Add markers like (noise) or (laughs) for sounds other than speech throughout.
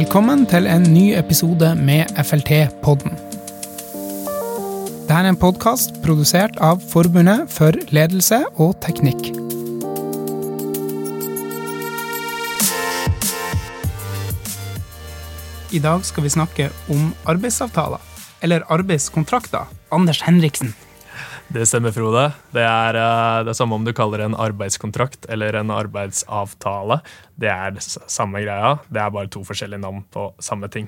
Velkommen til en ny episode med FLT-podden. Dette er en podkast produsert av Forbundet for ledelse og teknikk. I dag skal vi snakke om arbeidsavtaler, eller arbeidskontrakter. Anders Henriksen. Det stemmer, Frode. Det er det er samme om du kaller det en arbeidskontrakt eller en arbeidsavtale. Det er det samme greia. Det er bare to forskjellige navn på samme ting.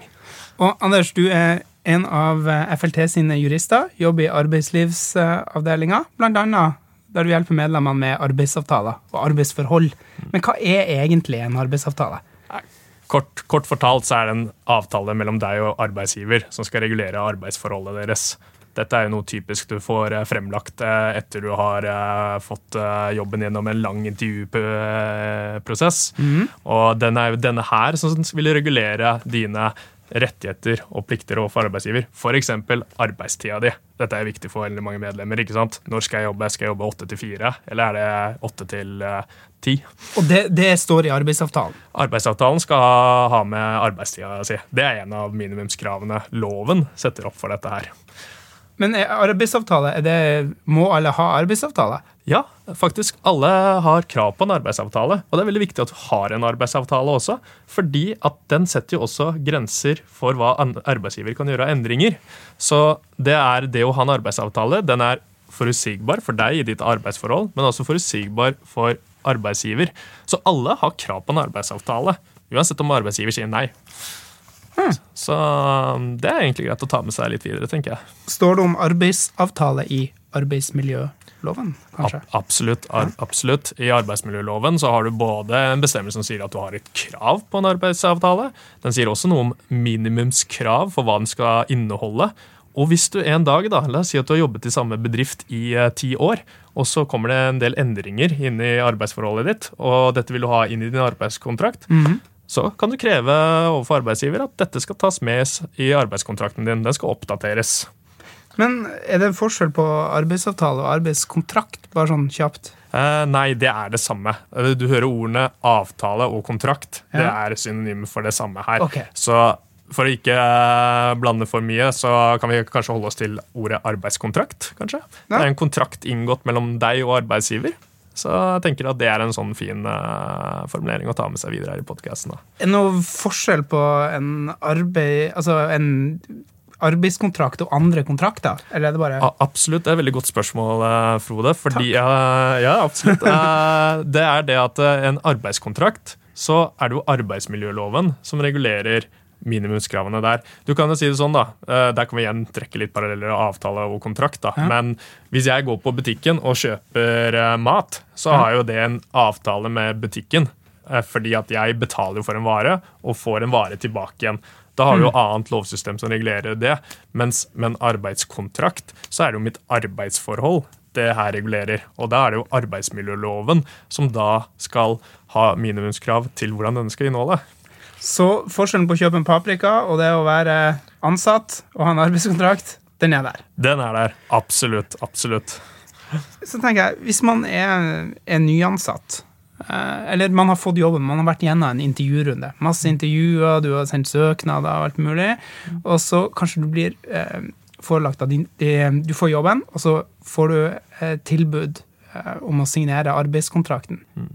Og Anders, du er en av eh, FLT sine jurister. Jobber i arbeidslivsavdelinga, annet der du hjelper medlemmene med arbeidsavtaler og arbeidsforhold. Men hva er egentlig en arbeidsavtale? Kort, kort, fortalt så er det en avtale mellom deg og arbeidsgiver som skal regulere arbeidsforholdet deres. Dette er jo noe typisk du får eh, fremlagt eh, etter du har eh, fått jobben gjennom en lang intervjuprosess. Mm. Og den er jo denne her som vil regulere dine rettigheter og plikter overfor arbeidsgiver. F.eks. arbeidstida di. Dette er viktig for veldig mange medlemmer. ikke sant? Når skal jeg jobbe? Skal jeg jobbe åtte til fire, eller er det åtte til ti? Og det, det, står i arbeidsavtalen? Arbeidsavtalen skal ha med arbeidstida si. Det er en av minimumskravene loven setter opp for dette her. Men arbeidsavtale, det, må alle ha arbeidsavtale? Ja, faktisk. Alle har krav på en arbeidsavtale. Og det er veldig viktig at du har en arbeidsavtale også, fordi at den setter jo også grenser for hva arbeidsgiver kan gjøre av endringer. Så det er det å ha en arbeidsavtale. Den er forutsigbar for deg i ditt arbeidsforhold, men også forutsigbar for arbeidsgiver. Så alle har krav på en arbeidsavtale, uansett om arbeidsgiver sier nei. Hmm. Så um, det er egentlig greit å ta med seg litt videre, tenker jeg. Står det om arbeidsavtale i arbeidsmiljøloven, kanskje? A absolutt. Ar absolutt. I arbeidsmiljøloven så har du både en bestemmelse som sier at du har et krav på en arbeidsavtale. Den sier også noe om minimumskrav for hva den skal inneholde. Og hvis du en dag, da, la oss si at du har jobbet i samme bedrift i uh, ti år, og så kommer det en del endringer inn i arbeidsforholdet ditt, og dette vil du ha inn i din arbeidskontrakt, mm -hmm så kan du kreve overfor arbeidsgiver at dette skal tas med i arbeidskontrakten din. Den skal oppdateres. Men er det forskjell på arbeidsavtale og arbeidskontrakt, bare sånn kjapt? Eh, nei, det er det samme. Eh, du hører ordene avtale og kontrakt. Ja. Det er synonym for det samme her. Okay. Så for å ikke eh, blande for mye, så kan vi kanskje holde oss til ordet arbeidskontrakt. kanskje? Ja. Det er en kontrakt inngått mellom deg og arbeidsgiver. Så jeg tenker at det er en sånn fin uh, formulering å ta med seg videre her i podkasten. Er det noe forskjell på en, arbeid, altså en arbeidskontrakt og andre kontrakter? Eller er det bare Absolutt, det er et veldig godt spørsmål, uh, Frode. Fordi, uh, ja, absolutt. det er det at en arbeidskontrakt, så er det jo arbeidsmiljøloven som regulerer minimumskravene der. Du kan jo si det sånn, da. Eh, der kan vi igjen trekke litt paralleller av avtale og kontrakt. da. Ja. Men hvis jeg går på butikken og kjøper eh, mat, så har jo det en avtale med butikken. Eh, fordi at jeg betaler for en vare og får en vare tilbake igjen. Da har vi jo mm. annet lovsystem som regulerer det. Mens med en arbeidskontrakt så er det jo mitt arbeidsforhold det her regulerer. Og da er det jo arbeidsmiljøloven som da skal ha minimumskrav til hvordan denne skal inneholde. Så forskjellen på å kjøpe en paprika og det å være ansatt og ha en arbeidskontrakt, den er der. Den er der. Absolutt. Absolutt. Så tenker jeg, hvis man er, er nyansatt, eh, eller man har fått jobben, man har vært gjennom en intervjurunde, masse intervjuer, du har sendt søknader og alt mulig, og så kanskje du blir eh, forelagt at du får jobben, og så får du eh, tilbud eh, om å signere arbeidskontrakten. Mm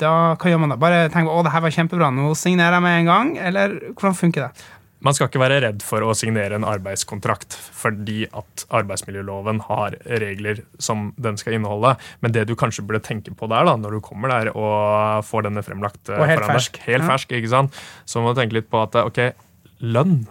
da, hva gjør man da? Bare tenk å det her var kjempebra, nå signerer jeg med en gang? Eller hvordan funker det? Man skal ikke være redd for å signere en arbeidskontrakt fordi at arbeidsmiljøloven har regler som den skal inneholde. Men det du kanskje burde tenke på der da, når du kommer der og får denne fremlagt Og helt fersk. Helt fersk, ikke sant? Så må du tenke litt på at ok, lønn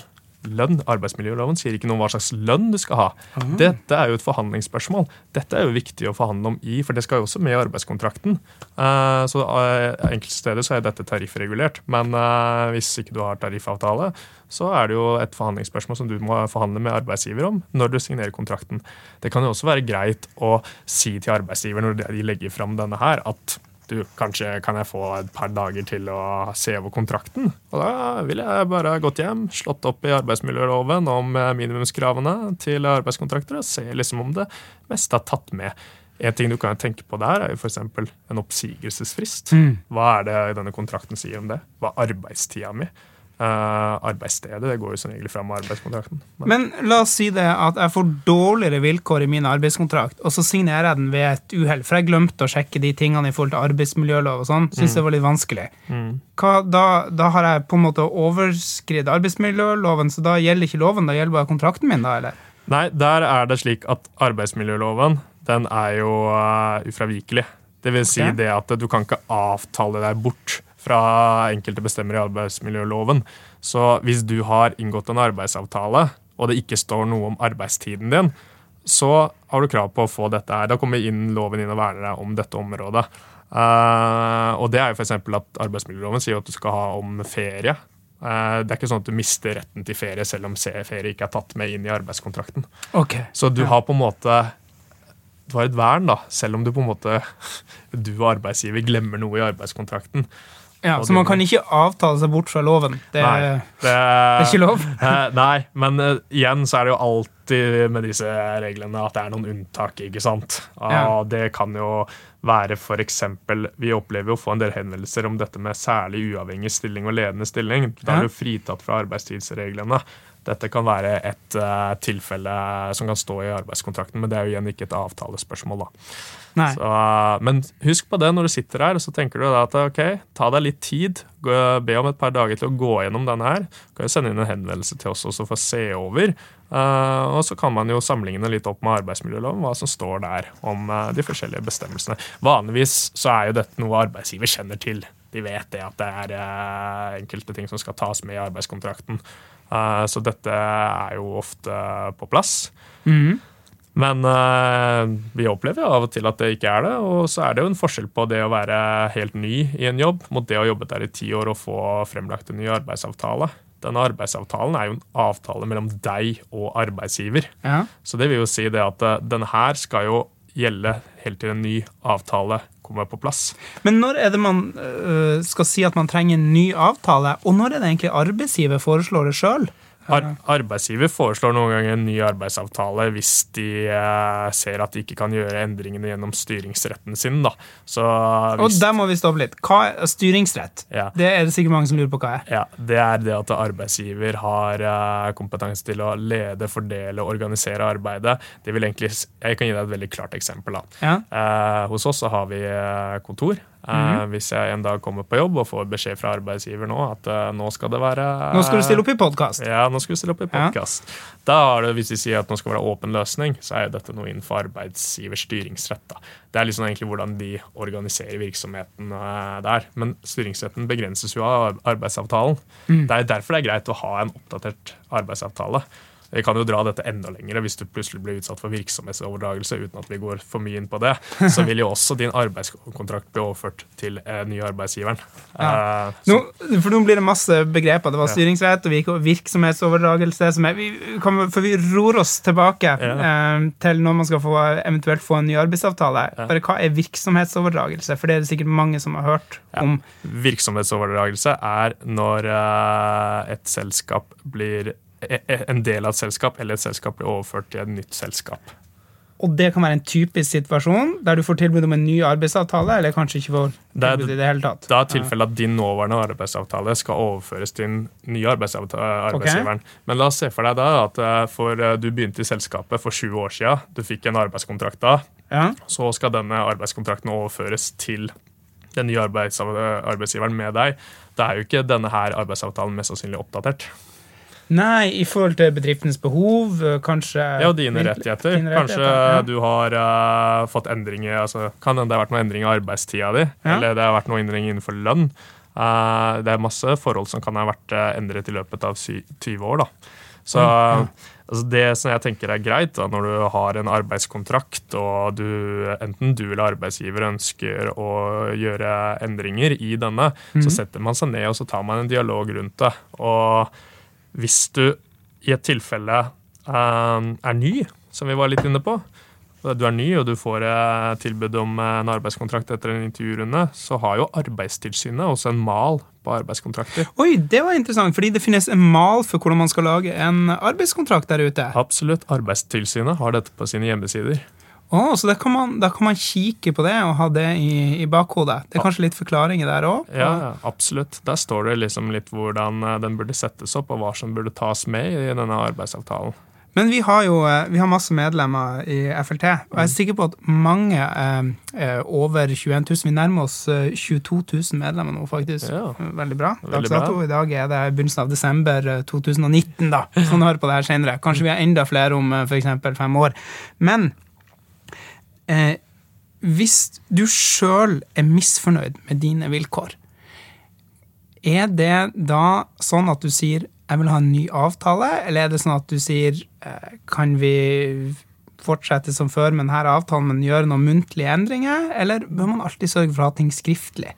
lønn. Arbeidsmiljøloven sier ikke noe om hva slags lønn du skal ha. Mm. Dette er jo et forhandlingsspørsmål. Dette er jo viktig å forhandle om i, for det skal jo også med i arbeidskontrakten. Uh, så uh, Enkelte steder så er dette tariffregulert, men uh, hvis ikke du har tariffavtale, så er det jo et forhandlingsspørsmål som du må forhandle med arbeidsgiver om når du signerer kontrakten. Det kan jo også være greit å si til arbeidsgiver når de legger fram denne her, at du, kanskje kan jeg få et par dager til å se over kontrakten? Og da ville jeg bare gått hjem, slått opp i arbeidsmiljøloven om minimumskravene til arbeidskontrakter og se liksom om det meste er tatt med. En ting du kan tenke på der, er jo f.eks. en oppsigelsesfrist. Mm. Hva er det denne kontrakten sier om det? Hva er arbeidstida mi? Uh, arbeidsstedet det går jo som regel fram med arbeidskontrakten. Men. Men la oss si det at jeg får dårligere vilkår i min arbeidskontrakt, og så signerer jeg den ved et uhell, for jeg glemte å sjekke de tingene i forhold til arbeidsmiljølov og sånn. Syns mm. det var litt vanskelig. Mm. Hva, da, da, har jeg på en måte overskridd arbeidsmiljøloven, så da gjelder ikke loven, da gjelder bare kontrakten min, da, eller? Nei, der er det slik at arbeidsmiljøloven, den er jo uh, ufravikelig. Det vil si okay. det at du kan ikke avtale deg bort fra enkelte bestemmer i arbeidsmiljøloven. Så hvis du har inngått en arbeidsavtale, og det ikke står noe om arbeidstiden din, så har du krav på å få dette her. Da kommer inn loven inn og verner deg om dette området. Uh, og det er jo f.eks. at arbeidsmiljøloven sier at du skal ha om ferie. Uh, det er ikke sånn at du mister retten til ferie selv om ferie ikke er tatt med inn i arbeidskontrakten. Okay. Så du har på en måte du har et vern, da, selv om du på en måte (laughs) du og arbeidsgiver glemmer noe i arbeidskontrakten. Ja, Så man kan ikke avtale seg bort fra loven? Det, nei, det, det er ikke lov? (laughs) Eh, nei, men uh, igjen så er det jo alltid med disse reglene at det er noen unntak. ikke sant? Ja. Det kan jo være f.eks. Vi opplever jo å få en del henvendelser om dette med særlig uavhengig stilling og ledende stilling. Da er du fritatt fra arbeidstidsreglene. Dette kan være et uh, tilfelle som kan stå i arbeidskontrakten, men det er jo igjen ikke et avtalespørsmål. da. Så, uh, men husk på det når du sitter her og så tenker du at ok, ta deg litt tid. Gå, be om et par dager til å gå gjennom denne her. Du kan jo sende inn en henvendelse til oss også for å se over. Uh, og så kan man jo sammenligne litt opp med arbeidsmiljøloven, hva som står der om de forskjellige bestemmelsene. Vanligvis så er jo dette noe arbeidsgiver kjenner til. De vet det at det er enkelte ting som skal tas med i arbeidskontrakten. Så dette er jo ofte på plass. Mm. Men uh, vi opplever jo av og til at det ikke er det. Og så er det jo en forskjell på det å være helt ny i en jobb mot det å jobbe der i ti år og få fremlagt en ny arbeidsavtale. Denne arbeidsavtalen er jo en avtale mellom deg og arbeidsgiver. Ja. Så det vil jo si det at denne her skal jo gjelde helt til en ny avtale kommer på plass. Men når er det man uh, skal si at man trenger en ny avtale, og når er det egentlig arbeidsgiver foreslår det sjøl? Ar arbeidsgiver foreslår noen ganger en ny arbeidsavtale hvis de eh, ser at de ikke kan gjøre endringene gjennom styringsretten sin. Da. og der må vi stoppe litt. Hva er styringsrett? Ja. Det er det sikkert mange som lurer på hva er. Ja, Det er det at arbeidsgiver har eh, kompetanse til å lede, fordele og organisere arbeidet. Det vil egentlig, jeg kan gi deg et veldig klart eksempel. Ja. Eh, hos oss så har vi eh, kontor. Mm. Uh, hvis jeg en dag kommer på jobb og får beskjed fra arbeidsgiver nå at uh, nå skal det være Nå skal du stille opp i podkast. Ja, nå skal du stille opp i podkast. Ja. Da er det, Hvis de sier at nå skal være åpen løsning, så er jo dette noe innenfor arbeidsgivers styringsrett. Da. Det er liksom egentlig hvordan de organiserer virksomheten der. Men styringsretten begrenses jo av arbeidsavtalen. Mm. Det er derfor det er greit å ha en oppdatert arbeidsavtale. Vi kan jo dra dette enda lenger hvis du plutselig blir utsatt for virksomhetsoverdragelse. uten at vi går for mye inn på det, (laughs) Så vil jo også din arbeidskontrakt bli overført til eh, nye arbeidsgiveren. Ja. Eh, nå, for nå blir det masse begreper. Det var styringsrett og virksomhetsoverdragelse. Som er, vi, kan, for vi ror oss tilbake ja. eh, til når man skal få, eventuelt få en ny arbeidsavtale. Ja. Bare Hva er virksomhetsoverdragelse? For det er det sikkert mange som har hørt om. Virksomhetsoverdragelse er når eh, et selskap blir en del av et selskap eller et selskap blir overført til et nytt selskap. Og det kan være en typisk situasjon der du får tilbud om en ny arbeidsavtale, eller kanskje ikke får tilbud i det hele tatt. Da er tilfellet at din nåværende arbeidsavtale skal overføres til den nye arbeidsgiveren. Okay. Men la oss se for deg da at eh, for eh, du begynte i selskapet for sju år siden, du fikk en arbeidskontrakt da, ja. så skal denne arbeidskontrakten overføres til den nye arbeidsgiveren med deg. Da er jo ikke denne her arbeidsavtalen mest sannsynlig oppdatert. Nei, i forhold til bedriftens behov, eh, kanskje Ja, og dine rettigheter. Dine kanskje rettigheter, ja. du har uh, fått endringer altså, Kan hende det har vært noen endring i arbeidstida di, ja. eller det har vært noen endring innenfor lønn. Uh, det er masse forhold som kan ha vært endret i løpet av 20 år. da. Så ja. altså, Det som jeg tenker er greit da, når du har en arbeidskontrakt, og du, enten du eller arbeidsgiver ønsker å gjøre endringer i denne, mm. så setter man seg ned og så tar man en dialog rundt det. og hvis du i et tilfelle uh, er ny, som vi var litt inne på, du er ny og du får uh, tilbud om uh, en arbeidskontrakt etter en intervjurunde, så har jo Arbeidstilsynet også en mal på arbeidskontrakter. Oi, det var interessant, fordi det finnes en mal for hvordan man skal lage en arbeidskontrakt der ute. Absolutt. Arbeidstilsynet har dette på sine hjemmesider. Å, så da kan, man, da kan man kikke på det og ha det i, i bakhodet. Det er kanskje litt forklaringer der òg? Ja, absolutt. Der står det liksom litt hvordan eh, den burde settes opp, og hva som burde tas med i denne arbeidsavtalen. Men vi har jo eh, vi har masse medlemmer i FLT, og jeg er sikker på at mange eh, eh over 21 000 Vi nærmer oss 22 000 medlemmer nå, faktisk. Ja. Veldig bra. Veldig bra. I dag er det begynnelsen av desember 2019, da. Sånn hører på det her senere. Kanskje vi har enda flere om f.eks. fem år. Men eh, hvis du sjøl er misfornøyd med dine vilkår, er det da sånn at du sier jeg vil ha en ny avtale, eller er det sånn at du sier eh, kan vi fortsette som før med denne avtalen, men gjøre noen muntlige endringer, eller bør man alltid sørge for å ha ting skriftlig?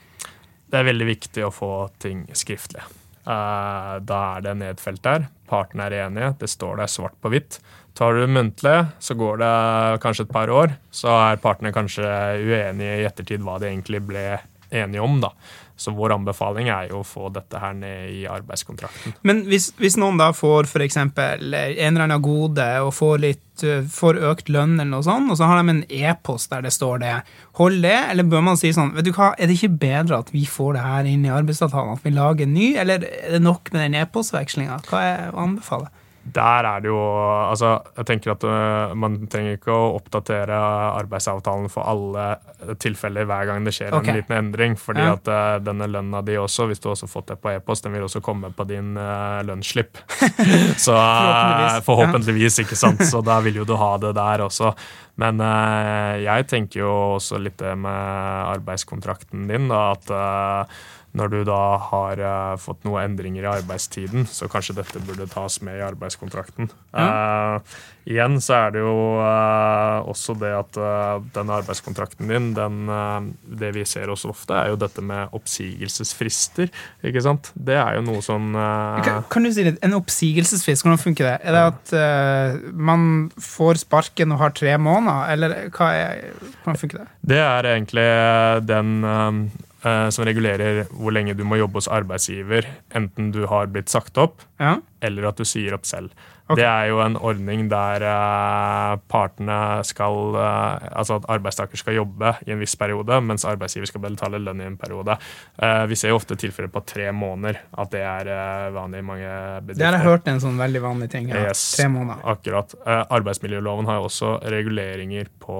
Det er veldig viktig å få ting skriftlig. Eh, da er det nedfelt der. Partene er enige, det står der svart på hvitt. Tar du muntlig, så går det kanskje et par år. Så er partene kanskje uenige i ettertid hva de egentlig ble enige om. da. Så vår anbefaling er jo å få dette her ned i arbeidskontrakten. Men hvis, hvis noen da får f.eks. en eller annen gode og får, litt, eh, får økt lønn, eller noe sånt, og så har de en e-post der det står det, hold det, eller bør man si sånn vet du hva, Er det ikke bedre at vi får det her inn i arbeidsavtalen, at vi lager en ny, eller er det nok med den e-postvekslinga? Hva er å anbefale? Der er det jo Altså, jeg tenker at uh, man trenger ikke å oppdatere arbeidsavtalen for alle tilfeller hver gang det skjer okay. en liten endring. Fordi ja. at uh, denne lønna di også, hvis du også har fått det på e-post, den vil også komme på din uh, lønnsslipp. (laughs) Så forhåpentligvis. forhåpentligvis, ikke sant. Så da vil jo du ha det der også. Men jeg tenker jo også litt det med arbeidskontrakten din, da, at når du da har uh, fått noen endringer i arbeidstiden, så kanskje dette burde tas med i arbeidskontrakten. Ja. Uh, igjen så er det jo uh, også det at den arbeidskontrakten din, den, det vi ser også ofte, er jo dette med oppsigelsesfrister. ikke sant? Det er jo noe som kan, kan, du si litt, En oppsigelsesfrist, hvordan funker det? Er det at man får sparken og har tre måneder, eller hva er, hvordan funker det? Det er egentlig den som regulerer hvor lenge du må jobbe hos arbeidsgiver, enten du har blitt sagt opp, ja. eller at du sier opp selv. Okay. Det er jo en ordning der uh, partene skal uh, Altså at arbeidstaker skal jobbe i en viss periode, mens arbeidsgiver skal betale lønn i en periode. Uh, vi ser jo ofte tilfeller på tre måneder, at det er vanlig i mange bedrifter. Det har jeg hørt en sånn veldig vanlig ting. Ja. Yes, tre måneder. Akkurat. arbeidsmiljøloven har jo også reguleringer på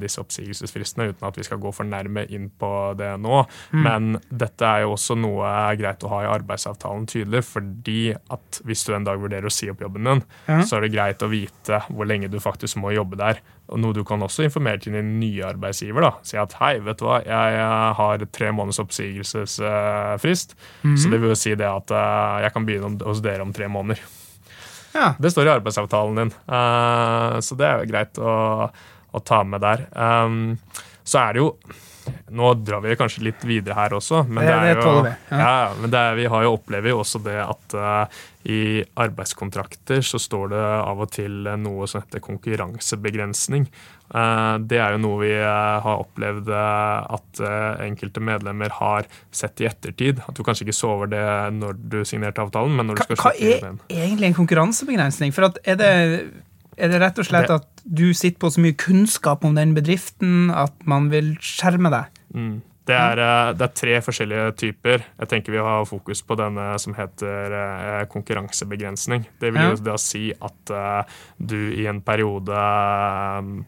disse oppsigelsesfristene, uten at vi skal gå for nærme inn på det nå. Mm. Men dette er jo også noe greit å ha i arbeidsavtalen tydelig, fordi at hvis du en dag vurderer å si opp jobben din, ja. så er det greit å vite hvor lenge du faktisk må jobbe der. Og Noe du kan også informere til din nye arbeidsgiver. da. Si at hei, vet du hva, jeg har tre måneders oppsigelsesfrist. Mm Så det vil si det at eh, jeg kan begynne hos dere om tre måneder. Ja. Det står i arbeidsavtalen din, uh, så det er jo greit å, å ta med der. Um, så er det jo nå drar vi kanskje litt videre her også, men, det, det er jo, vi. Ja. Ja, men er, vi har jo opplever jo også det at uh, i arbeidskontrakter så står det av og til noe som heter konkurransebegrensning. Uh, det er jo noe vi uh, har opplevd at enkelte medlemmer har sett i ettertid. At du kanskje ikke så over det når du signerte avtalen, men når du skal Hva er egentlig en konkurransebegrensning? For er det er det rett og slett at du sitter på så mye kunnskap om den bedriften at man vil skjerme deg? Mm. Det, er, eh, det er, tre forskjellige typer. Jeg tenker Vi har fokus på denne som heter eh, konkurransebegrensning. Det vil jo da si at uh, du i en periode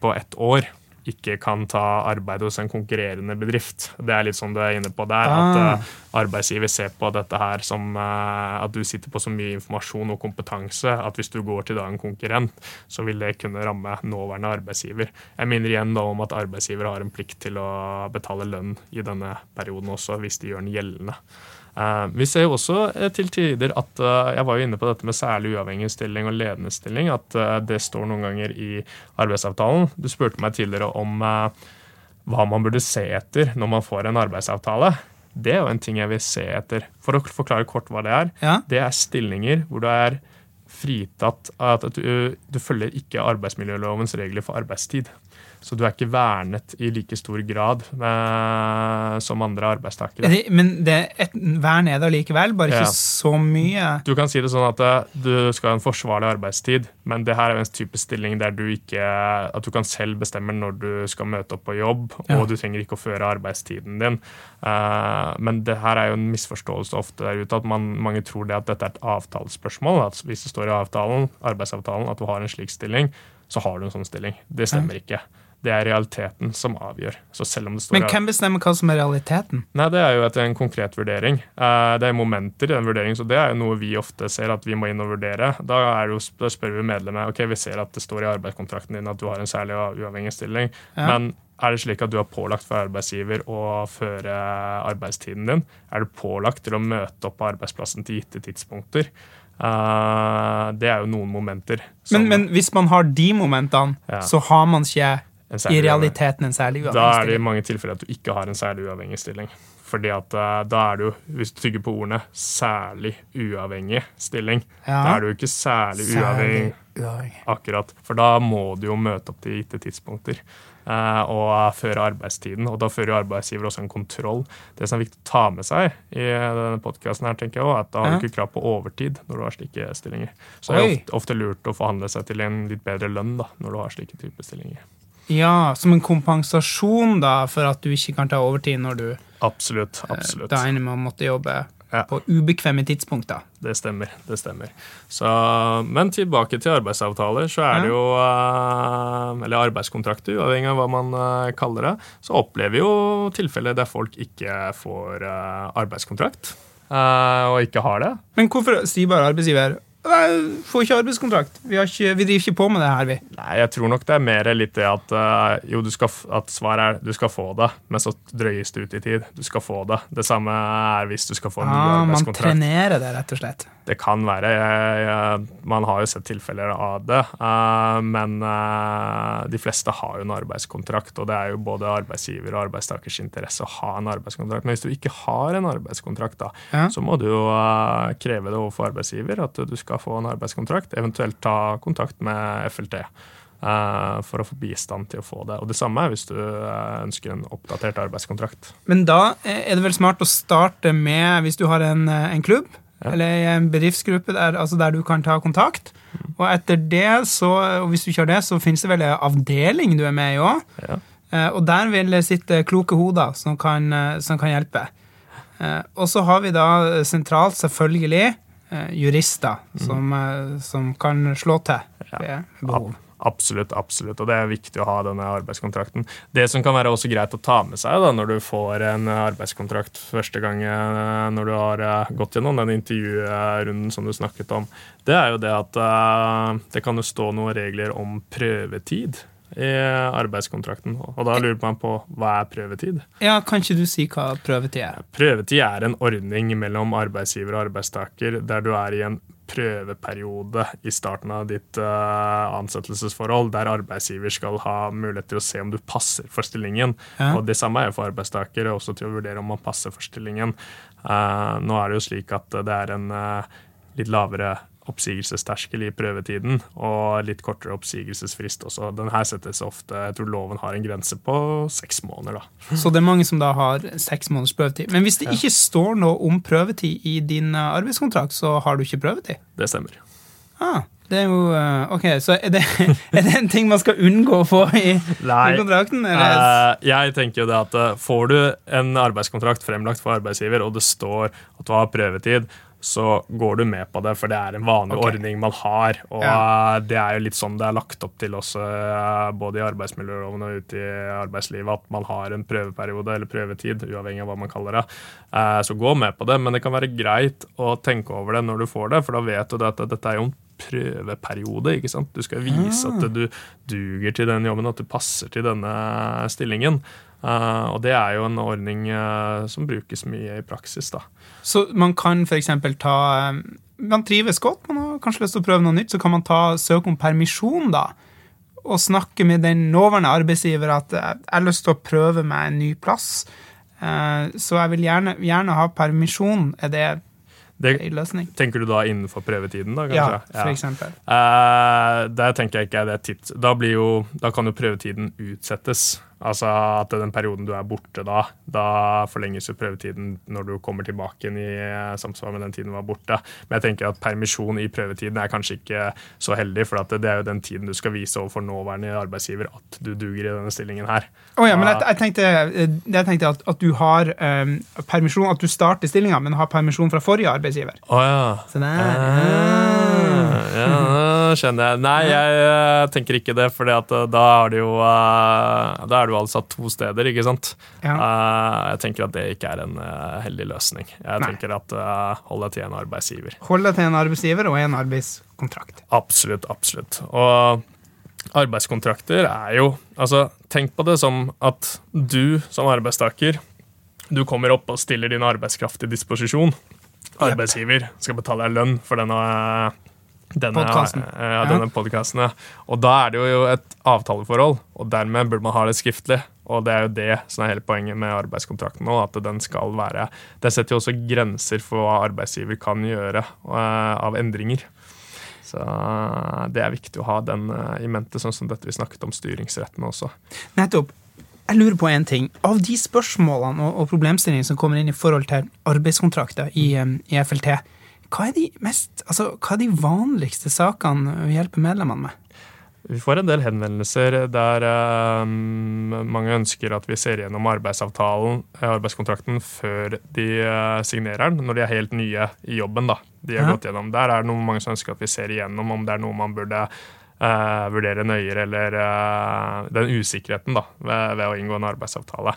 på ett år ikke kan ta arbeid hos en konkurrerende bedrift. Det er litt sånn du er inne på der, ah. at uh, arbeidsgiver ser på dette her som uh, at du sitter på så mye informasjon og kompetanse at hvis du går til da en konkurrent, så vil det kunne ramme nåværende arbeidsgiver. Jeg minner igjen da om at arbeidsgiver har en plikt til å betale lønn i denne perioden også, hvis de gjør den gjeldende. Uh, vi ser jo også uh, til tider at uh, Jeg var jo inne på dette med særlig uavhengig stilling og ledende stilling. At det står noen ganger i arbeidsavtalen. Du spurte meg tidligere om hva man burde se etter når man får en arbeidsavtale. Det er jo en ting jeg vil se etter. For å forklare kort hva det er. Ja. Det er stillinger hvor du er fritatt at du, du følger ikke arbeidsmiljølovens regler for arbeidstid. Så du er ikke vernet i like stor grad eh, som andre arbeidstakere. Men det, et vern er det allikevel, bare ikke Ja. så mye. Du kan si det sånn at eh, du skal ha en forsvarlig arbeidstid, men det her er jo en type stilling der du ikke At du kan selv bestemme når du skal møte opp på jobb, Ja. og du trenger ikke å føre arbeidstiden din. Eh, men det her er jo en misforståelse ofte der ute, at man, mange tror det at dette er et avtalespørsmål. At hvis det står i avtalen, arbeidsavtalen at du har en slik stilling, så har du en sånn stilling. Det stemmer ikke. Det er realiteten som avgjør. Så selv om det står Men hvem bestemmer hva som er realiteten? Nei, Det er jo etter en konkret vurdering. Eh, Det er momenter i den vurderingen, så det er jo noe vi ofte ser at vi må inn og vurdere. Da, jo, da spør vi medlemmet ok, vi ser at det står i arbeidskontrakten din at du har en særlig uavhengig stilling, Ja. men er det slik at du er pålagt for arbeidsgiver å føre arbeidstiden din? Er du pålagt til å møte opp på arbeidsplassen til gitte tidspunkter? Eh, det er jo noen momenter. Men, men hvis man har de momentene, Ja. så har man ikke i uavhengig- realiteten en særlig uavhengig stilling? Da er det i mange tilfeller at du ikke har en særlig uavhengig stilling. Fordi at eh, da er du, hvis du tygger på ordene, særlig uavhengig stilling. Ja. Da er du ikke særlig, uavhengig Særlig uavhengig. akkurat. For da må du jo møte opp til gitte tidspunkter. eh, og føre arbeidstiden. Og da fører jo arbeidsgiver også en kontroll. Det som er viktig å ta med seg i denne podkasten, er at da har du ikke krav på overtid når du har slike stillinger. Så det er ofte, ofte lurt å forhandle seg til en litt bedre lønn da, når du har slike typer stillinger. Ja, som en kompensasjon da, for at du ikke kan ta overtid når du Absolutt. eh, absolutt. da ender med å måtte jobbe Ja. på ubekvemme tidspunkter. Det stemmer. det stemmer. Så, men tilbake til arbeidsavtaler, så er det jo eh, Eller arbeidskontrakter, uavhengig av hva man eh, kaller det. Så opplever vi jo tilfeller der folk ikke får arbeidskontrakt. eh, og ikke har det. Men hvorfor sier bare arbeidsgiver «Nei, får ikke arbeidskontrakt? Vi, har ikke, vi driver ikke på med det her, vi. Nei, jeg tror nok det er mer litt det at uh, jo, du skal, at svaret er du skal få det, men så drøyes det ut i tid. Du skal få det. Det samme er hvis du skal få en ny arbeidskontrakt. man trenerer det, rett og slett. Det kan være. Jeg, jeg, man har jo sett tilfeller av det. eh, men eh, de fleste har jo en arbeidskontrakt, og det er jo både arbeidsgiver og arbeidstakers interesse å ha en arbeidskontrakt. Men hvis du ikke har en arbeidskontrakt, da, Ja. så må du jo eh, kreve det overfor arbeidsgiver at du skal få en arbeidskontrakt, eventuelt ta kontakt med FLT. eh, for å få bistand til å få det. Og Det samme er hvis du eh, ønsker en oppdatert arbeidskontrakt. Men da er det vel smart å starte med, hvis du har en, eh, en klubb, Ja. eller en bedriftsgruppe der, altså der du kan ta kontakt. Og etter det, så, og hvis du ikke har det, så finnes det vel en avdeling du er med i òg. Ja. Og der vil det sitte kloke hoder som kan, eh, som kan hjelpe. Eh, Og så har vi da sentralt selvfølgelig eh, jurister som, eh, som kan slå til Ja. ved behov. Absolutt, absolutt. Og det er viktig å ha denne arbeidskontrakten. Det som kan være også greit å ta med seg da, når du får en arbeidskontrakt første gang eh, når du har eh, gått gjennom den intervjurunden som du snakket om, det er jo det at eh, det kan jo stå noen regler om prøvetid i arbeidskontrakten. Og da lurer man på hva er prøvetid? Ja, Kan ikke du si hva prøvetid er? Prøvetid er en ordning mellom arbeidsgiver og arbeidstaker der du er i en prøveperiode i starten av ditt uh, ansettelsesforhold, der arbeidsgiver skal ha mulighet til å se om du passer for stillingen. Ja. Og Det samme er jo for arbeidstakere, også til å vurdere om man passer for stillingen. Uh, nå er det jo slik at det er en uh, litt lavere oppsigelsesterskel i prøvetiden og litt kortere oppsigelsesfrist også. Den her settes ofte Jeg tror loven har en grense på seks måneder. da. Så det er mange som da har seks måneders prøvetid. Men hvis det ikke står noe om prøvetid i din eh, arbeidskontrakt, så har du ikke prøvetid? Det stemmer. Ah, det er jo eh, Ok, så er det, (laughs) er det en ting man skal unngå å få i, i kontrakten? Eller? Eh, jeg tenker jo det at Får du en arbeidskontrakt fremlagt for arbeidsgiver, og det står at du har prøvetid, så går du med på det, for det er en vanlig okay. ordning man har. Og Ja. det er jo litt sånn det er lagt opp til også, eh, både i arbeidsmiljøloven og ute i arbeidslivet, at man har en prøveperiode eller prøvetid, uavhengig av hva man kaller det. Eh, Så gå med på det, men det kan være greit å tenke over det når du får det, for da vet du at dette er jo en prøveperiode. ikke sant? Du skal vise Ah. at du duger til den jobben, at du passer til denne stillingen. Uh, og det er jo en ordning uh, som brukes mye i praksis. da. Så man kan f.eks. ta eh, Man trives godt, man har kanskje lyst til å prøve noe nytt, så kan man ta søke om permisjon, da. Og snakke med den nåværende arbeidsgiver at jeg har lyst til å prøve meg en ny plass. Uh, Så jeg vil gjerne, gjerne ha permisjon. Er det Det, tenker du da innenfor prøvetiden, da? Kanskje? Ja, for eksempel. Eh, der tenker jeg ikke er det tips. Da, blir jo, da kan jo prøvetiden utsettes. Altså at den perioden du er borte da, da forlenges jo prøvetiden når du kommer tilbake igjen i eh, samsvar med den tiden du var borte. Men jeg tenker at permisjon i prøvetiden er kanskje ikke så heldig, for at det er jo den tiden du skal vise overfor nåværende arbeidsgiver at du duger i denne stillingen her. Oh ja, men jeg, jeg tenkte, eh, jeg tenkte at, at du har um, permisjon, at du starter stillinga, men har permisjon fra forrige arbeidsgiver. Oh ja. Så der. Ah, ja, nå skjønner jeg. Nei, jeg eh, tenker ikke det, for da er det jo eh, Da er du altså to steder, ikke sant? Ja. Eh, jeg tenker at det ikke er en eh, heldig løsning. Jeg Nei. tenker at eh, hold deg til en arbeidsgiver. Hold deg til en arbeidsgiver og en arbeidskontrakt. Absolutt, absolutt. Og arbeidskontrakter er jo Altså, tenk på det som at du som arbeidstaker du kommer opp og stiller din arbeidskraft til disposisjon. Arbeidsgiver skal betale deg lønn for denne denne, Podcasten. eh, Ja, denne podcasten, ja. Og da er det jo et avtaleforhold, og dermed burde man ha det skriftlig. Og det er jo det som er hele poenget med arbeidskontrakten nå, at den skal være Det setter jo også grenser for hva arbeidsgiver kan gjøre eh, av endringer. Så eh, det er viktig å ha den eh, i mente, sånn som dette vi snakket om styringsrettene også. Nettopp. Jeg lurer på en ting. Av de spørsmålene og, og problemstillingene som kommer inn i forhold til arbeidskontrakter i, i FLT, hva er, de mest, altså, hva er de vanligste sakene vi hjelper medlemmene med? Vi får en del henvendelser der eh, mange ønsker at vi ser gjennom arbeidsavtalen, eh, arbeidskontrakten, før de eh, signerer den, når de er helt nye i jobben. da. De har Ja. gått gjennom. Der er det noe mange som ønsker at vi ser igjennom om det er noe man burde eh, vurdere nøyere, eller eh, den usikkerheten da, ved, ved å inngå en arbeidsavtale.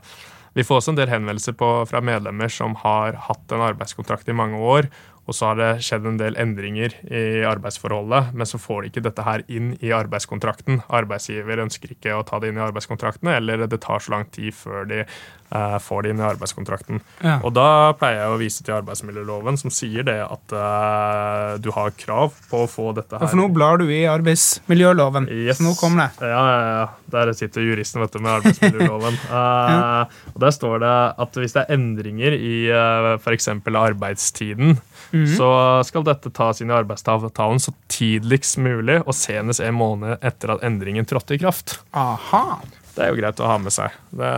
Vi får også en del henvendelser på, fra medlemmer som har hatt en arbeidskontrakt i mange år, og så har det skjedd en del endringer i arbeidsforholdet, men så får de ikke dette her inn i arbeidskontrakten. Arbeidsgiver ønsker ikke å ta det inn i arbeidskontraktene, eller det tar så lang tid før de eh, får det inn i arbeidskontrakten. Ja. Og da pleier jeg å vise til arbeidsmiljøloven, som sier det at eh, du har krav på å få dette her. For nå blar du i arbeidsmiljøloven, Yes. så nå kommer det. Ja, ja, ja. Der sitter juristen vet du, med arbeidsmiljøloven. (laughs) Eh, og Der står det at hvis det er endringer i uh, f.eks. arbeidstiden, Mhm. så skal dette tas inn i arbeidsavtalen så tidligst mulig og senest en måned etter at endringen trådte i kraft. Aha. Det er jo greit å ha med seg. Det,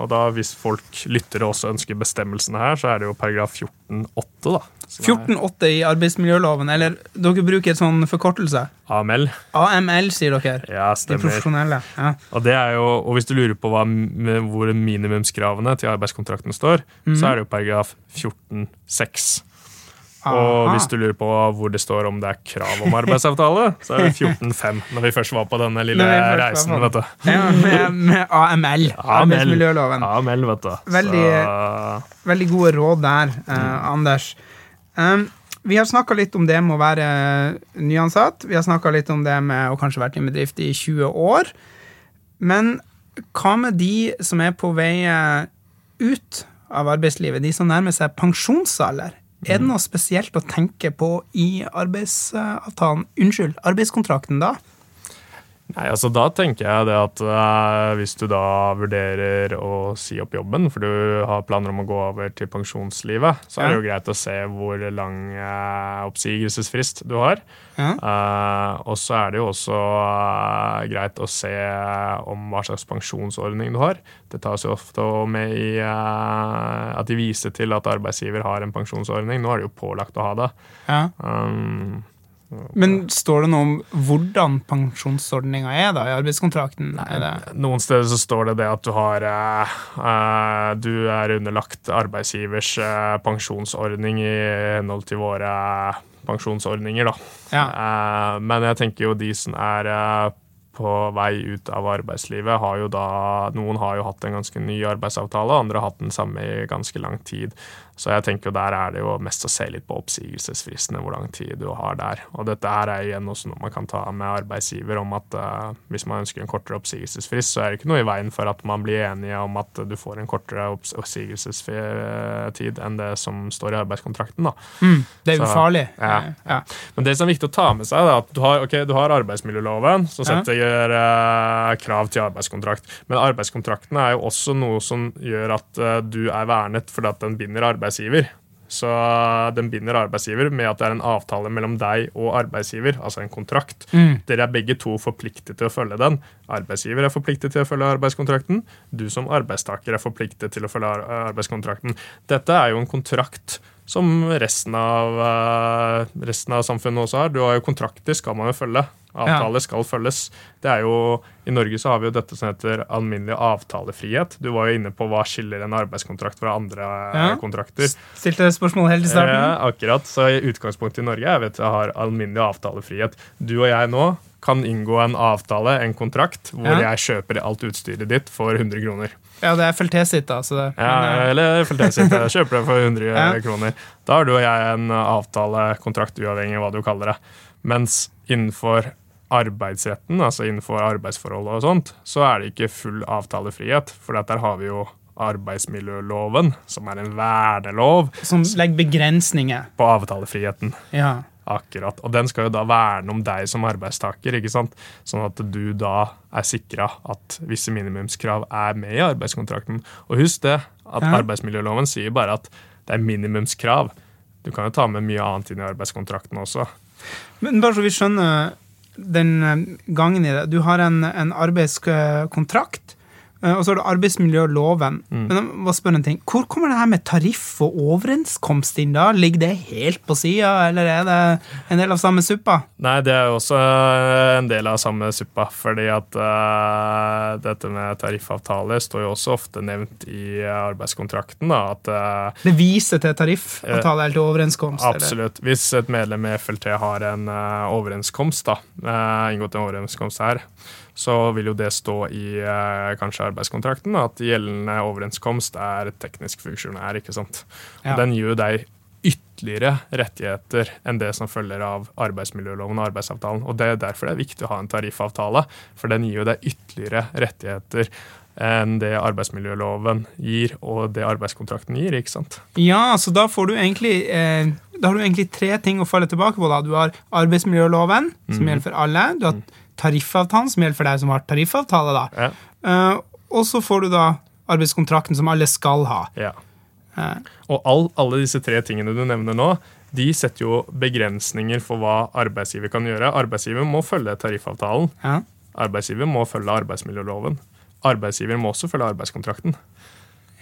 og da hvis folk lyttere også ønsker bestemmelsene her, så er det jo paragraf 14-8, da. er 14-8 i arbeidsmiljøloven, eller dere bruker et sånn forkortelse. AML. AML, sier dere. Ja, De profesjonelle. Ja. Og, det er jo, og hvis du lurer på hva, hvor minimumskravene til arbeidskontrakten står, så er det jo paragraf 14-6. Og hvis du lurer på hvor det står om det er krav om arbeidsavtale, så er det 14-5, når vi først var på denne lille reisen. vet du. Ja, med, med AML, arbeidsmiljøloven. AML, vet du. Veldig- Veldig gode råd der, eh, Mm. Anders. Um, vi har snakka litt om det med å være nyansatt. Vi har snakka litt om det med å kanskje vært i en bedrift i 20 år. Men hva med de som er på vei eh, ut av arbeidslivet, de som nærmer seg pensjonsalder? Er det noe spesielt å tenke på i arbeidsavtalen, unnskyld, arbeidskontrakten da? Nei, altså Da tenker jeg det at eh, hvis du da vurderer å si opp jobben, for du har planer om å gå over til pensjonslivet, så er det jo greit å se hvor lang eh, oppsigelsesfrist du har. Ja. Eh, og så er det jo også eh, greit å se om hva slags pensjonsordning du har. Det tas jo ofte med i eh, at de viser til at arbeidsgiver har en pensjonsordning. Nå er det jo pålagt å ha det. Ja. Um, Men står det noe om hvordan pensjonsordninga er da i arbeidskontrakten? Det Noen steder så står det det at du har eh, Du er underlagt arbeidsgivers uh, pensjonsordning i henhold til våre pensjonsordninger, da. Ja. Uh, men jeg tenker jo de som er på vei ut av arbeidslivet, har jo da Noen har jo hatt en ganske ny arbeidsavtale, andre har hatt den samme i ganske lang tid. Så jeg tenker jo der er det jo mest å se litt på oppsigelsesfristene, hvor lang tid du har der. Og dette her er igjen også noe man kan ta med arbeidsgiver om at uh, hvis man ønsker en kortere oppsigelsesfrist, så er det ikke noe i veien for at man blir enige om at du får en kortere oppsigelsestid enn det som står i arbeidskontrakten. da. Mm, det er Så- farlig. ja. ja. Men det som er viktig å ta med seg, er at du har, okay, du har arbeidsmiljøloven, som setter eh, krav til arbeidskontrakt. Men arbeidskontrakten er jo også noe som gjør at uh, du er vernet fordi at den binder arbeidsgiver. Så den binder arbeidsgiver med at det er en avtale mellom deg og arbeidsgiver, altså en kontrakt. Mm. Dere er begge to forpliktet til å følge den. Arbeidsgiver er forpliktet til å følge arbeidskontrakten. Du som arbeidstaker er forpliktet til å følge arbeidskontrakten. Dette er jo en kontrakt som resten av, eh, resten av samfunnet også har. Du har jo kontrakter, skal man jo følge. Avtaler skal følges. Det er jo, I Norge så har vi jo dette som heter alminnelig avtalefrihet. Du var jo inne på hva skiller en arbeidskontrakt fra andre eh, Ja. kontrakter. Stilte spørsmål helt i starten. Eh, akkurat, så i utgangspunktet i Norge jeg vet, jeg har alminnelig avtalefrihet. Du og jeg nå kan inngå en avtale, en kontrakt, hvor Ja. jeg kjøper alt utstyret ditt for 100 kroner. Ja, det er FLT sitt, da. Så det, Ja, men, eh, eller FLT sitt, kjøper det for 100 (laughs) Ja. kroner. Da har du og jeg en avtale, kontrakt, uavhengig av hva du kaller det. Mens innenfor arbeidsretten, altså innenfor arbeidsforhold og sånt, så er det ikke full avtalefrihet. For der har vi jo arbeidsmiljøloven, som er en vernelov som legger begrensninger. på avtalefriheten. Ja. Akkurat. Og den skal jo da verne om deg som arbeidstaker, ikke sant? sånn at du da er sikra at visse minimumskrav er med i arbeidskontrakten. Og husk det, at Ja. arbeidsmiljøloven sier bare at det er minimumskrav. Du kan jo ta med mye annet inn i arbeidskontrakten også. Men bare så vi skjønner den eh, gangen i det. Du har en, en arbeidskontrakt, og så har du arbeidsmiljøloven. Mm. Men jeg må spørre en ting. Hvor kommer det her med tariff og overenskomst inn da? Ligger det helt på sida, eller er det en del av samme suppa? Nei, det er også eh, en del av samme suppa, fordi at uh, dette med tariffavtaler står jo også ofte nevnt i arbeidskontrakten. da, at Uh, Det viser til tariffavtale eller til overenskomst? eller? Absolutt. Hvis et medlem i FLT har en uh, overenskomst, da, eh, inngått en overenskomst her, så vil jo det stå i eh, kanskje arbeidskontrakten at gjeldende overenskomst er teknisk funksjonær. ikke sant? Ja. Og Den gir jo deg ytterligere rettigheter enn det som følger av arbeidsmiljøloven og arbeidsavtalen. Og Det er derfor det er viktig å ha en tariffavtale, for den gir jo deg ytterligere rettigheter enn det arbeidsmiljøloven gir, og det arbeidskontrakten gir. ikke sant? Ja, så da får du egentlig eh, Da har du egentlig tre ting å falle tilbake på. da. Du har arbeidsmiljøloven, som mm. gjelder for alle. Du har tariffavtalen, som gjelder for deg som har tariffavtale. da. Ja. Uh, og så får du da arbeidskontrakten, som alle skal ha. ja. Uh. Og all, alle disse tre tingene du nevner nå, de setter jo begrensninger for hva arbeidsgiver kan gjøre. Arbeidsgiver må følge tariffavtalen. ja. Arbeidsgiver må følge arbeidsmiljøloven. Arbeidsgiver må også følge arbeidskontrakten.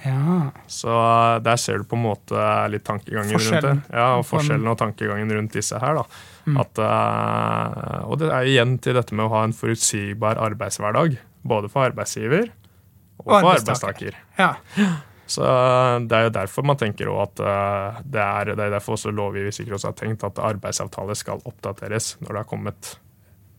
ja. Så eh, der ser du på en måte litt tankegangen rundt det. Ja, og forskjellen og tankegangen rundt disse her. da. Mm. At, eh, og det er igjen til dette med å ha en forutsigbar arbeidshverdag. Både for arbeidsgiver og, Og for arbeidstaker. arbeidstaker. ja. Så eh, Det er jo derfor man tenker også at eh, det er, det er derfor også lovgiver sikkert også har tenkt at arbeidsavtaler skal oppdateres når det har kommet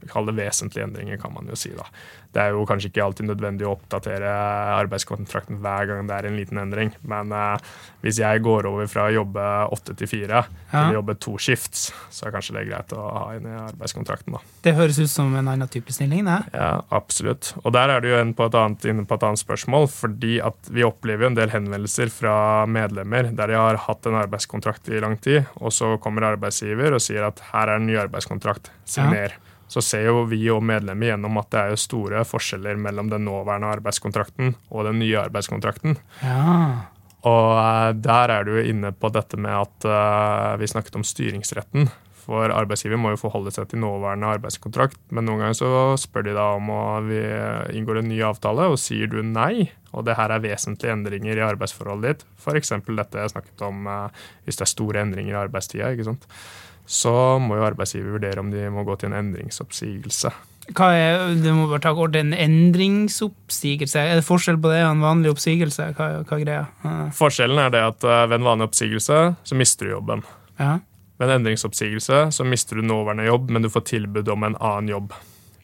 kall det vesentlige endringer, kan man jo si. da. Det er jo kanskje ikke alltid nødvendig å oppdatere arbeidskontrakten hver gang det er en liten endring, men eh, hvis jeg går over fra å jobbe åtte til fire til å jobbe to skifts, så er kanskje det greit å ha inn i arbeidskontrakten. da. Det høres ut som en annen type stilling, det. Ja, absolutt. Og der er det jo en på et annet, inne på et annet spørsmål, fordi at vi opplever jo en del henvendelser fra medlemmer der de har hatt en arbeidskontrakt i lang tid, og så kommer arbeidsgiver og sier at her er en ny arbeidskontrakt, signer. Så ser jo vi og medlemmer gjennom at det er jo store forskjeller mellom den nåværende arbeidskontrakten og den nye arbeidskontrakten. Ja. Og eh, der er du inne på dette med at eh, vi snakket om styringsretten. For arbeidsgiver må jo forholde seg til nåværende arbeidskontrakt, men noen ganger så spør de da om å vi inngår en ny avtale, og sier du nei, og det her er vesentlige endringer i arbeidsforholdet ditt, f.eks. dette jeg snakket om eh, hvis det er store endringer i arbeidstida, ikke sant? Så må jo arbeidsgiver vurdere om de må gå til en endringsoppsigelse. Hva er, du må bare ta kort en endringsoppsigelse. Er det forskjell på det og en vanlig oppsigelse? Hva, hva greia? Ja. Forskjellen er det at eh, ved en vanlig oppsigelse så mister du jobben. Ja. Ved en endringsoppsigelse så mister du nåværende jobb, men du får tilbud om en annen jobb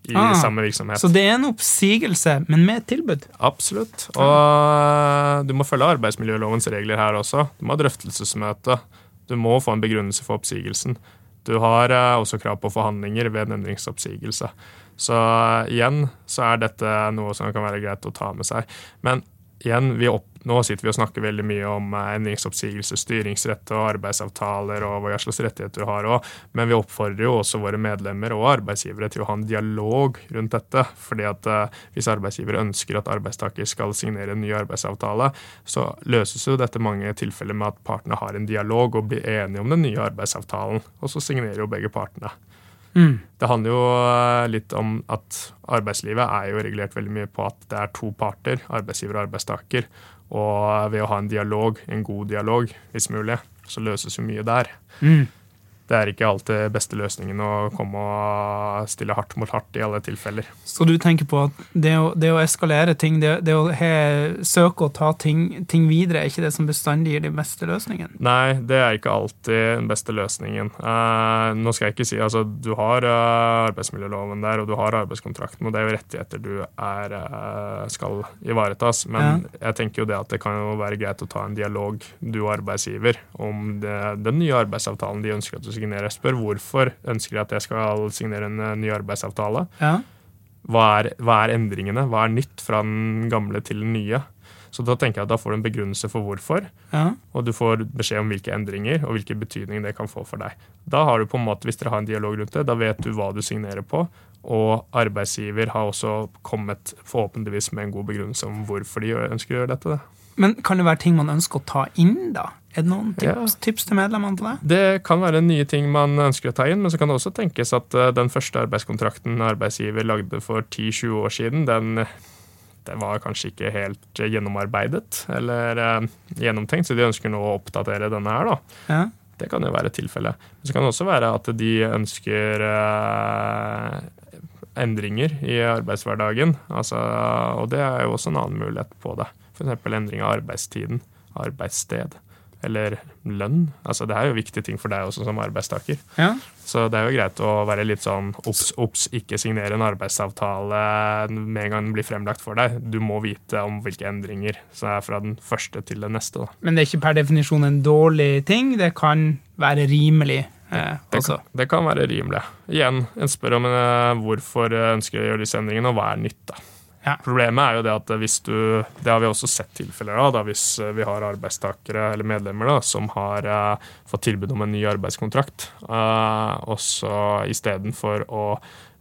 i Ah, samme virksomhet. Så det er en oppsigelse, men med et tilbud? Absolutt. Og eh, du må følge arbeidsmiljølovens regler her også. Du må ha drøftelsesmøte. Du må få en begrunnelse for oppsigelsen. Du har eh, også krav på forhandlinger ved en endringsoppsigelse. Så eh, igjen så er dette noe som kan være greit å ta med seg. Men igjen, opp, nå sitter vi og snakker veldig mye om eh, endringsoppsigelse, styringsrett og arbeidsavtaler og hva slags rettigheter du har òg, men vi oppfordrer jo også våre medlemmer og arbeidsgivere til å ha en dialog rundt dette. fordi at uh, hvis arbeidsgiver ønsker at arbeidstaker skal signere en ny arbeidsavtale, så løses jo dette mange tilfeller med at partene har en dialog og blir enige om den nye arbeidsavtalen, og så signerer jo begge partene. Mm. Det handler jo eh, litt om at arbeidslivet er jo regulert veldig mye på at det er to parter, arbeidsgiver og arbeidstaker. Og ved å ha en dialog, en god dialog, hvis mulig, så løses jo mye der. Mm det er ikke alltid beste løsningen å komme og stille hardt mot hardt i alle tilfeller. Så du tenker på at det å, det å eskalere ting, det, det å he, søke å ta ting, ting, videre, er ikke det som bestandig gir de beste løsningene? Nei, det er ikke alltid den beste løsningen. Eh, nå skal jeg ikke si altså du har uh, arbeidsmiljøloven der, og du har arbeidskontrakten, og det er jo rettigheter du er, uh, skal ivaretas. Men ja. jeg tenker jo det at det kan jo være greit å ta en dialog, du og arbeidsgiver, om det, den nye arbeidsavtalen de ønsker at du signere. Spør hvorfor ønsker de at jeg skal signere en eh, ny arbeidsavtale. Ja. Hva, er, hva, er, endringene? Hva er nytt fra den gamle til den nye? Så da tenker jeg at da får du en begrunnelse for hvorfor, ja. og du får beskjed om hvilke endringer og hvilken betydning det kan få for deg. Da har du på en måte, Hvis dere har en dialog rundt det, da vet du hva du signerer på, og arbeidsgiver har også kommet forhåpentligvis med en god begrunnelse om hvorfor de ønsker å gjøre dette. Men kan det være ting man ønsker å ta inn, da? Er det noen tips, ja. tips, til medlemmene på det? Det kan være nye ting man ønsker å ta inn, men så kan det også tenkes at uh, den første arbeidskontrakten arbeidsgiver lagde for 10-20 år siden, den, den, var kanskje ikke helt gjennomarbeidet eller eh, gjennomtenkt, så de ønsker nå å oppdatere denne her, da. Ja. Det kan jo være tilfellet. Men så kan det også være at de ønsker eh, endringer i arbeidshverdagen. Altså, og det er jo også en annen mulighet på det. F.eks. endring av arbeidstiden, arbeidssted eller lønn. Altså, det er jo viktige ting for deg også som arbeidstaker. Ja. Så det er jo greit å være litt sånn obs, obs, ikke signere en arbeidsavtale med en gang den blir fremlagt for deg. Du må vite om hvilke endringer som er fra den første til den neste. Da. Men det er ikke per definisjon en dårlig ting? Det kan være rimelig? Eh, det, kan, det, kan, være rimelig. Igjen, en spør om uh, hvorfor ønsker å gjøre disse endringene, og hva er nytt. da. Ja. Problemet er jo det at hvis du Det har vi også sett tilfeller av, da, hvis eh, vi har arbeidstakere eller medlemmer da, som har uh, fått tilbud om en ny arbeidskontrakt, uh, og så istedenfor å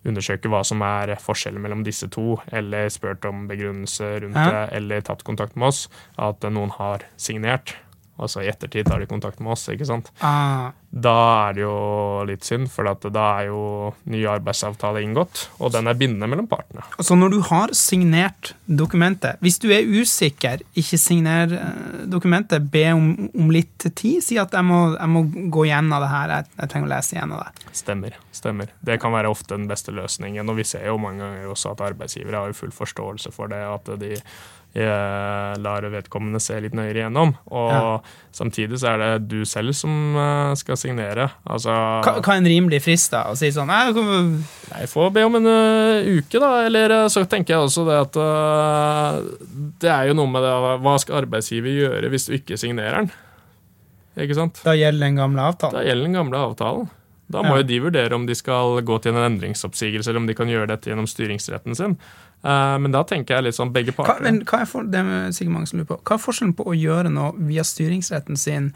undersøke hva som er forskjellen mellom disse to, eller spurt om begrunnelse rundt ja. det, eller tatt kontakt med oss, at noen har signert, Altså i ettertid tar de kontakt med oss. ikke sant? Ah. Da er det jo litt synd, for da er jo ny arbeidsavtale inngått, og den er bindende mellom partene. Så når du har signert dokumentet Hvis du er usikker, ikke signer eh, dokumentet. Be om, om litt tid. Si at jeg må, jeg må gå gjennom det her. Jeg, jeg, trenger å lese gjennom det. Stemmer. stemmer. Det kan være ofte den beste løsningen. Og vi ser jo mange ganger også at arbeidsgivere har full forståelse for det. at de lar vedkommende se litt nøyere igjennom. Og ja. samtidig så er det du selv som eh, skal signere. Altså hva er en rimelig frist, da? Å si sånn jeg får be om en uh, uke, da. Eller så tenker jeg også det at uh, Det er jo noe med det Hva skal arbeidsgiver gjøre hvis du ikke signerer den? Ikke sant? Da gjelder den gamle avtalen? Da gjelder den gamle avtalen. Da må ja. jo de vurdere om de skal gå til en endringsoppsigelse, eller om de kan gjøre dette gjennom styringsretten sin. Uh, men da tenker jeg litt sånn begge parter. Hva, men, hva er for, på, hva er forskjellen på å gjøre noe via styringsretten sin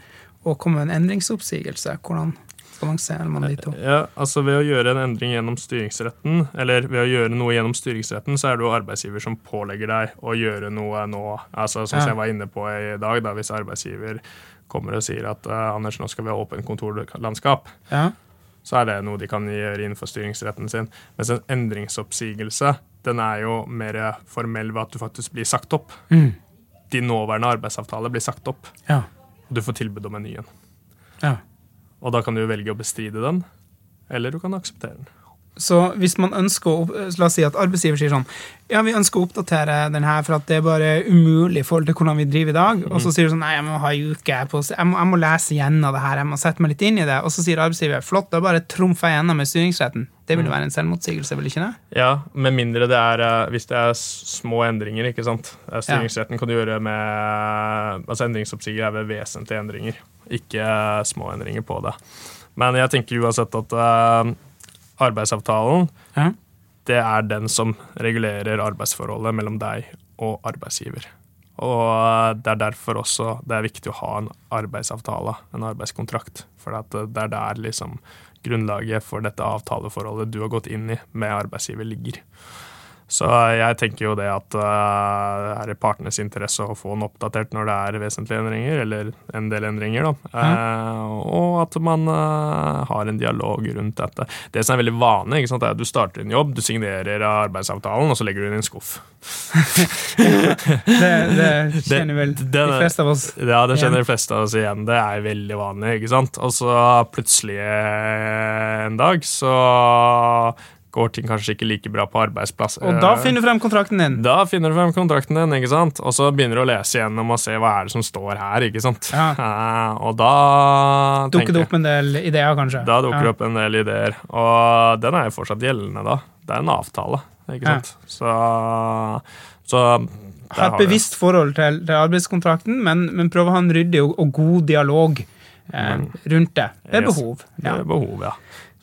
og komme med en endringsoppsigelse? Hvordan balanserer man de to? Ja, altså Ved å gjøre en endring gjennom styringsretten, eller ved å gjøre noe gjennom styringsretten, så er det jo arbeidsgiver som pålegger deg å gjøre noe nå. Altså Som ja. jeg var inne på i dag, da, hvis arbeidsgiver kommer og sier at uh, Anders, nå skal vi ha åpent kontorlandskap. Ja så er det noe de kan gjøre innenfor styringsretten sin. Mens en endringsoppsigelse den er jo mer formell ved at du faktisk blir sagt opp. Mm. Din nåværende arbeidsavtale blir sagt opp. Ja. Og du får tilbud om en ny en. Ja. Og da kan du velge å bestride den, eller du kan akseptere den. Så hvis man ønsker å, La oss si at arbeidsgiver sier sånn Ja, vi ønsker å oppdatere den her for at det er bare umulig i forhold til hvordan vi driver i dag. Og så mm. sier du sånn Nei, jeg må ha en uke på jeg må, jeg må lese gjennom det her. Jeg må sette meg litt inn i det. Og så sier arbeidsgiver flott, da bare trumfer jeg gjennom med styringsretten. Det vil jo mm. være en selvmotsigelse, vil ikke det? Ja, med mindre det er eh, Hvis det er små endringer, ikke sant. Styringsretten styringsretten kan du gjøre med Altså endringsoppsiger er ved vesentlige endringer, ikke eh, små endringer på det. Men jeg tenker uansett at arbeidsavtalen, ja. det er den som regulerer arbeidsforholdet mellom deg og arbeidsgiver. Og det er derfor også det er viktig å ha en arbeidsavtale, en arbeidskontrakt. For det er der liksom grunnlaget for dette avtaleforholdet du har gått inn i med arbeidsgiver, ligger. Så jeg tenker jo det at uh, er i partenes interesse å få den oppdatert når det er vesentlige endringer, eller en del endringer, da. Mm. Uh, og at man uh, har en dialog rundt dette. Det som er veldig vanlig, er at du starter en jobb, du signerer arbeidsavtalen, og så legger du den i en skuff. (laughs) det, (laughs) det, kjenner vel det, de fleste av oss Ja, det kjenner de fleste av oss igjen. Det er veldig vanlig, ikke sant. Og så plutselig en dag så går ting kanskje ikke like bra på arbeidsplass. Og da finner du frem kontrakten din? Da finner du frem kontrakten din, ikke sant? Og så begynner du å lese gjennom og se hva er det som står her. ikke sant? Ja. Uh, (laughs) og da Dukker det opp en del ideer, kanskje? Da dukker det ja. opp en del ideer. Og den er jo fortsatt gjeldende da. Det er en avtale, ikke sant. Ja. Så, så Ha et bevisst forhold til, til arbeidskontrakten, men, men prøv å ha en ryddig og, og god dialog eh, rundt det. Ved yes, behov. Ja. er behov, ja.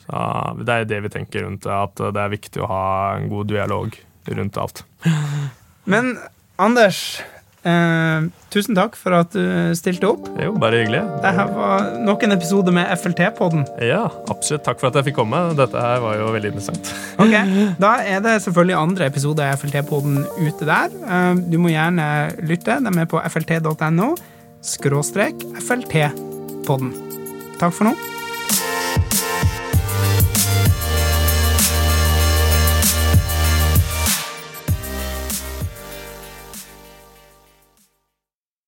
Så det er det vi tenker rundt det, at det er viktig å ha en god dialog rundt alt. (laughs) Men Anders, eh, tusen takk for at du stilte opp. Jo, bare hyggelig. Dette var nok en episode med FLT-podden. Ja, absolutt. Takk for at jeg fikk komme. Dette her var jo veldig interessant. (laughs) Ok, Da er det selvfølgelig andre episode av FLT-podden ute der. Eh, du må gjerne lytte. De er på flt.no skråstrek FLT-podden. Takk for nå.